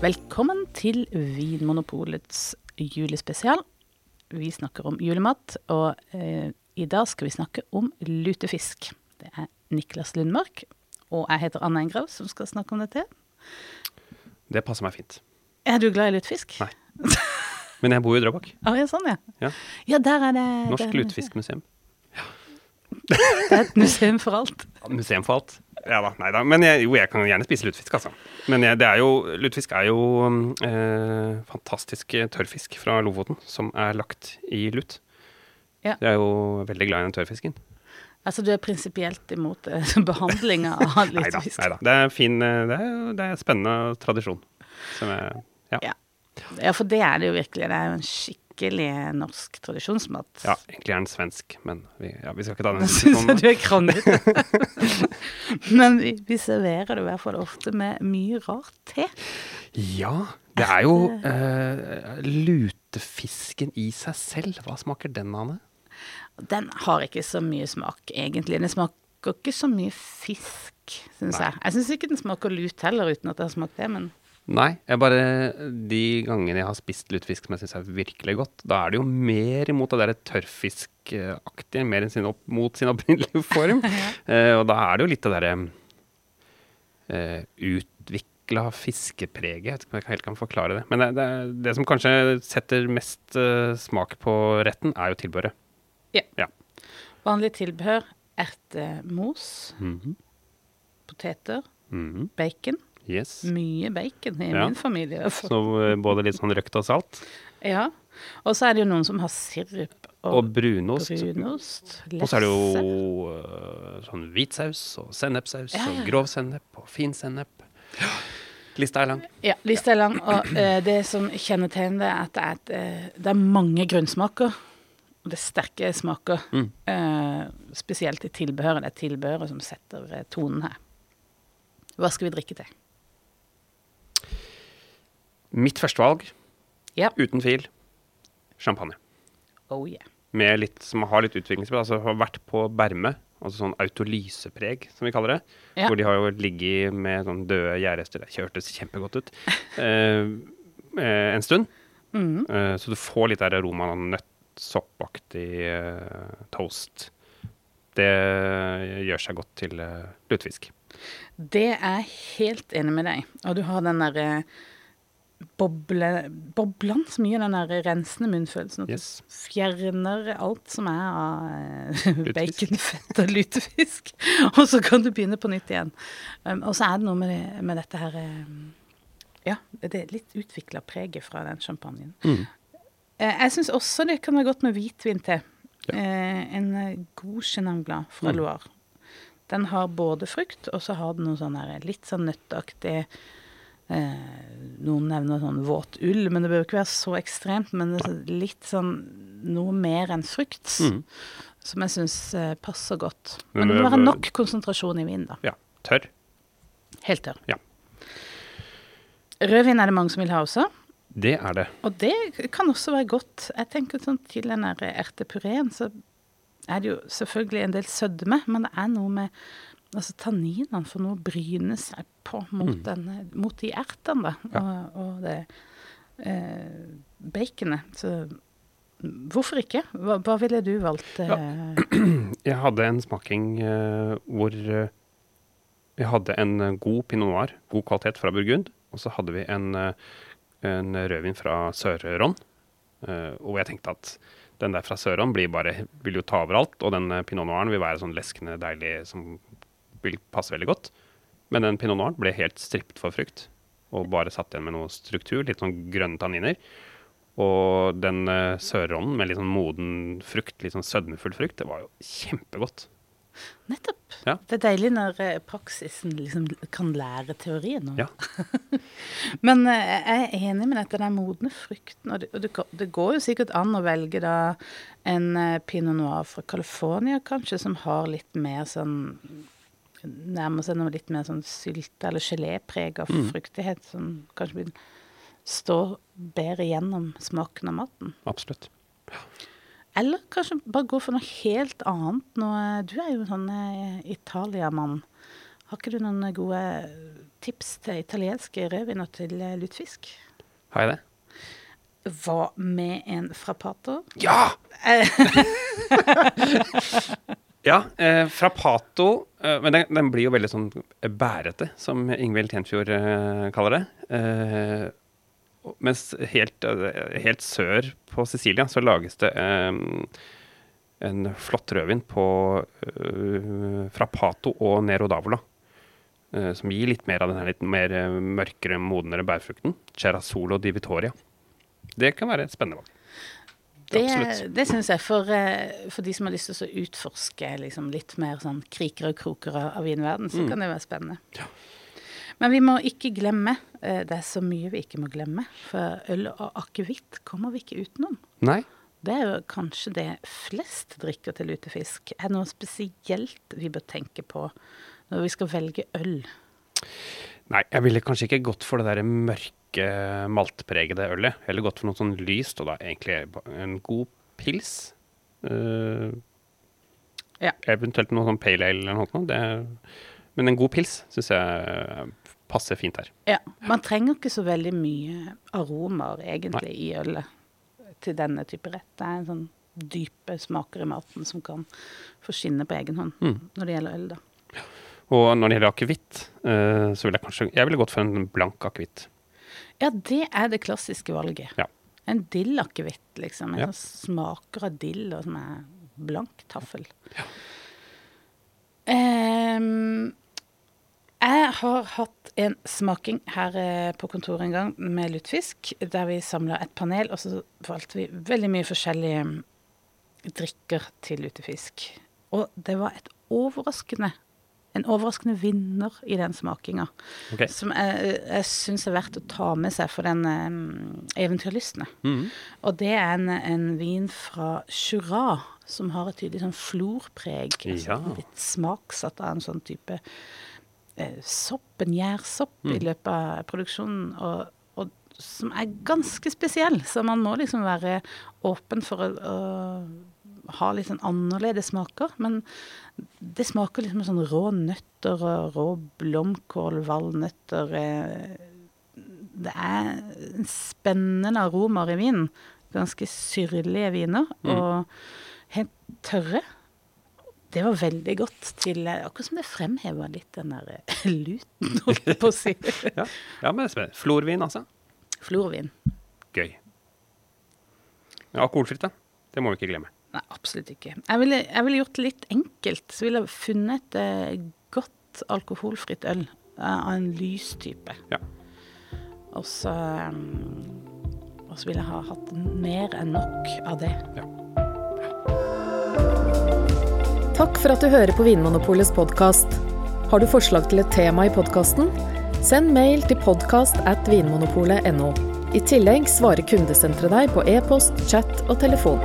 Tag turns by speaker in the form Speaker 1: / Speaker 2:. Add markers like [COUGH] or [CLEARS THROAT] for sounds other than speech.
Speaker 1: Velkommen til Vinmonopolets julespesial. Vi snakker om julemat, og eh, i dag skal vi snakke om lutefisk. Det er Niklas Lundmark, og jeg heter Anna Engrav som skal snakke om dette.
Speaker 2: Det passer meg fint.
Speaker 1: Er du glad i lutefisk?
Speaker 2: Nei. Men jeg bor jo i Drøbak. [LAUGHS]
Speaker 1: Ah, ja, sånn, ja.
Speaker 2: Ja.
Speaker 1: Ja, der er det
Speaker 2: Norsk
Speaker 1: lutefiskmuseum.
Speaker 2: lutefiskmuseum.
Speaker 1: Det er et museum for alt. [LAUGHS]
Speaker 2: Museum for alt. Ja da, nei da. Men jeg, jo, jeg kan gjerne spise lutefisk, altså. Men jeg, det er jo, lutefisk er jo eh, fantastisk tørrfisk fra Lofoten som er lagt i lut.
Speaker 1: Ja.
Speaker 2: Jeg er jo veldig glad i den tørrfisken.
Speaker 1: Altså, du er prinsipielt imot eh, [LAUGHS] behandlinga av lutefisk?
Speaker 2: Nei da. Det er fin eh, det er, det er spennende tradisjon. Som jeg, ja.
Speaker 1: Ja. Ja, for det er det jo virkelig. Det er jo en skikkelig norsk tradisjonsmat.
Speaker 2: ja, egentlig er den svensk, men vi, ja, vi skal ikke ta den [LAUGHS]
Speaker 1: Jeg
Speaker 2: diskusjonen.
Speaker 1: du er kranglete. [LAUGHS] Men vi, vi serverer det i hvert fall ofte med mye rart te.
Speaker 2: Ja, det er jo eh, lutefisken i seg selv. Hva smaker den, Ane?
Speaker 1: Den har ikke så mye smak, egentlig. Den smaker ikke så mye fisk, syns jeg. Jeg syns ikke den smaker lut heller, uten at jeg har smakt det, men
Speaker 2: Nei, jeg bare de gangene jeg har spist lutefisk som jeg syns er virkelig godt, da er det jo mer imot det derre tørrfiskaktige, mer enn sin opp, mot sin opprinnelige form. [LAUGHS] eh, og da er det jo litt det derre eh, utvikla fiskepreget. Jeg vet ikke om jeg helt kan forklare det. Men det, det, det som kanskje setter mest eh, smak på retten, er jo tilbehøret.
Speaker 1: Ja, vanlig tilbehør ertemos,
Speaker 2: Mhm.
Speaker 1: poteter,
Speaker 2: Mhm.
Speaker 1: bacon.
Speaker 2: Yes.
Speaker 1: Mye bacon i
Speaker 2: Ja.
Speaker 1: min familie. Altså.
Speaker 2: Så eh, både litt sånn røkt og salt.
Speaker 1: Ja. Og så er det jo noen som har sirup og,
Speaker 2: Og brunost.
Speaker 1: brunost.
Speaker 2: Og så er det jo øh, sånn hvitsaus og sennepsaus
Speaker 1: Ja, ja.
Speaker 2: og grov sennep og fin sennep. Lista er lang.
Speaker 1: Ja, lista er lang, og uh, det som kjennetegner det, er at det er, et, uh, det er mange grunnsmaker. Og det er sterke smaker.
Speaker 2: Mm.
Speaker 1: Eh, spesielt i tilbehøret. Det er tilbehøret som setter eh, tonen her. Hva skal vi drikke til?
Speaker 2: Mitt førstevalg,
Speaker 1: Ja.
Speaker 2: uten tvil, champagne.
Speaker 1: Oh yeah.
Speaker 2: Med litt, som har litt utviklingspreg. Altså har vært på Berme, altså sånn autolysepreg, som vi kaller det.
Speaker 1: Ja.
Speaker 2: Hvor de har jo ligget med sånn døde gjærrester. Det hørtes kjempegodt ut. [LAUGHS] Eh, eh, en stund.
Speaker 1: Mhm.
Speaker 2: Eh, så du får litt der aroma av nøtt, soppaktig eh, toast. Det gjør seg godt til eh, lutefisk.
Speaker 1: Det er jeg helt enig med deg. Og du har den derre boble, boblene så mye, den der rensende munnfølelsen. At
Speaker 2: Yes.
Speaker 1: du fjerner alt som er av eh, [LAUGHS]
Speaker 2: Lutefisk.
Speaker 1: bacon, fett og lutefisk. [LAUGHS] og så kan du begynne på nytt igjen. Um, og så er det noe med, det, med dette her um, Ja, det er litt utvikla preget fra den champagnen.
Speaker 2: Mm.
Speaker 1: Uh, jeg syns også det kan være godt med hvitvin til.
Speaker 2: Ja.
Speaker 1: Uh, en god Chenin fra
Speaker 2: Mm.
Speaker 1: Loire. Den har både frukt, og så har den noe sånn litt sånn nøtteaktig Noen nevner sånn våt ull, men det bør ikke være så ekstremt. Men er litt sånn noe mer enn frukt,
Speaker 2: Mm.
Speaker 1: som jeg syns eh, passer godt.
Speaker 2: Men
Speaker 1: Men det må være nok konsentrasjon i vinen, da.
Speaker 2: Ja. Tørr.
Speaker 1: Helt tørr.
Speaker 2: Ja.
Speaker 1: Rødvin er det mange som vil ha også.
Speaker 2: Det er det.
Speaker 1: Og det kan også være godt. Jeg tenker sånn til den ertepureen, så er det jo selvfølgelig en del sødme, men det er noe med altså tanninene for noe bryner bryne seg på mot,
Speaker 2: Mm.
Speaker 1: den, mot de ertene.
Speaker 2: Ja.
Speaker 1: Og, og det eh, baconet. Så hvorfor ikke? Hva, hva ville du valgt? Eh, [CLEARS THROAT]
Speaker 2: Jeg hadde en smaking eh, hvor eh, vi hadde en eh, god pinot noir, god kvalitet fra Burgund, og så hadde vi en, eh, en rødvin fra Sør-Ron. eh, og jeg tenkte at den der fra Sør-Ron blir bare, vil jo ta over alt, og den eh, pinot noiren vil være sånn leskende deilig som vil passe veldig godt. Men den pinot noiren ble helt strippet for frukt, og bare satt igjen med noe struktur, litt sånn grønne tanniner. Og den uh, Sør-Ronen med litt sånn moden frukt, litt sånn sødmefull frukt, det var jo kjempegodt.
Speaker 1: nettopp.
Speaker 2: Ja.
Speaker 1: Det er deilig når eh, praksisen liksom kan lære teorien.
Speaker 2: Ja. [LAUGHS]
Speaker 1: Men eh, jeg er enig med dette, den modne frukten. Og det, og det, går- det går jo sikkert an å velge da en eh, pinot noir fra California, kanskje, som har litt mer sånn Nærmer seg noe litt mer sånn sylte- eller gelépreg av
Speaker 2: Mm.
Speaker 1: fruktighet, som kanskje vil stå bedre gjennom smaken av maten.
Speaker 2: Absolutt.
Speaker 1: Eller kanskje bare gå for noe helt annet. Noe, du er jo en sånn italiamann. Har ikke du noen gode tips til italienske rødviner til eh, lutefisk?
Speaker 2: Har jeg det?
Speaker 1: Hva med en frappato?
Speaker 2: Ja! [LAUGHS] [LAUGHS] ja, eh, frappato eh, Men den, den, blir jo veldig sånn bærete, som Ingvild Tjenfjord eh, kaller det. Eh, mens helt, eh, helt, sør på Sicilia så lages det eh, en flott rødvin på frappato og nero d'avola. som gir litt mer av den litt mer mørkere, modnere bærfrukten. Cerasolo di Vittoria. Det kan være et spennende valg.
Speaker 1: Det, det syns jeg. For, eh, for, de som har lyst til å utforske liksom, litt mer sånn kriker og kroker av vinverden, så mm. kan det være spennende. Ja. Men vi må ikke glemme, eh, det er så mye vi ikke må glemme, for øl og akevitt kommer vi ikke utenom.
Speaker 2: Nei.
Speaker 1: Det er jo kanskje det flest drikker til lutefisk. Er det noe spesielt vi bør tenke på når vi skal velge øl?
Speaker 2: Nei, jeg ville kanskje ikke gått for det der mørke maltpregede ølet. Heller gått for noe sånn lyst, og da egentlig en god pils. Uh, ja. Eventuelt noe sånn pale ale eller noe sånt. men en god pils syns jeg passer fint her.
Speaker 1: Ja, Man trenger ikke så veldig mye aromaer egentlig Nei. i ølet til denne type rett. Det er en sånn dype smaker i maten som kan få skinne på egen hånd mm. når det gjelder øl. da.
Speaker 2: Og når det gjelder akevitt, uh, så ville jeg kanskje Jeg ville gått for en blank akevitt.
Speaker 1: Ja, det er det klassiske valget.
Speaker 2: Ja.
Speaker 1: En dillakevitt, liksom. En ja. som smaker av dill, og som er blank taffel. Ja. Um, jeg har hatt en smaking her eh, på kontoret en gang med lutefisk, der vi samla et panel, og så valgte vi veldig mye forskjellige drikker til lutefisk. Og det var et overraskende en overraskende vinner i den smakinga. Okay. Som jeg, jeg syns er verdt å ta med seg for den um, eventyrlystne. Mm. Og det er en, en, vin fra Jura som har et tydelig sånn florpreg. Altså ja. Altså, litt smaksatt av en sånn type eh, sopp, en gjærsopp, mm. i løpet av produksjonen. Og, og, som er ganske spesiell. Så man må liksom være åpen for å, å har litt sånn annerledes smaker. Men det smaker liksom sånn rå nøtter og rå blomkål, valnøtter eh, Det er spennende aromaer i vinen. Ganske syrlige viner. Mm. Og helt tørre. Det var veldig godt til Akkurat som det fremheva litt den der eh, [LAUGHS] luten, holdt på å si. [LAUGHS]
Speaker 2: ja. ja, men spennende. Florvin, altså?
Speaker 1: Florvin.
Speaker 2: Gøy. Alkoholfritt, da? Det må vi ikke glemme.
Speaker 1: Nei, absolutt ikke. Jeg ville, jeg ville gjort det litt enkelt. Så ville jeg funnet et eh, godt alkoholfritt øl eh, av en lys type.
Speaker 2: Ja.
Speaker 1: Og så um, Og så ville jeg ha hatt mer enn nok av det.
Speaker 2: Ja.
Speaker 3: Takk for at du hører på Vinmonopolets podkast. Har du forslag til et tema i podkasten? Send mail til podkast at vinmonopolet.no. I tillegg svarer kundesenteret deg på e-post, chat og telefon.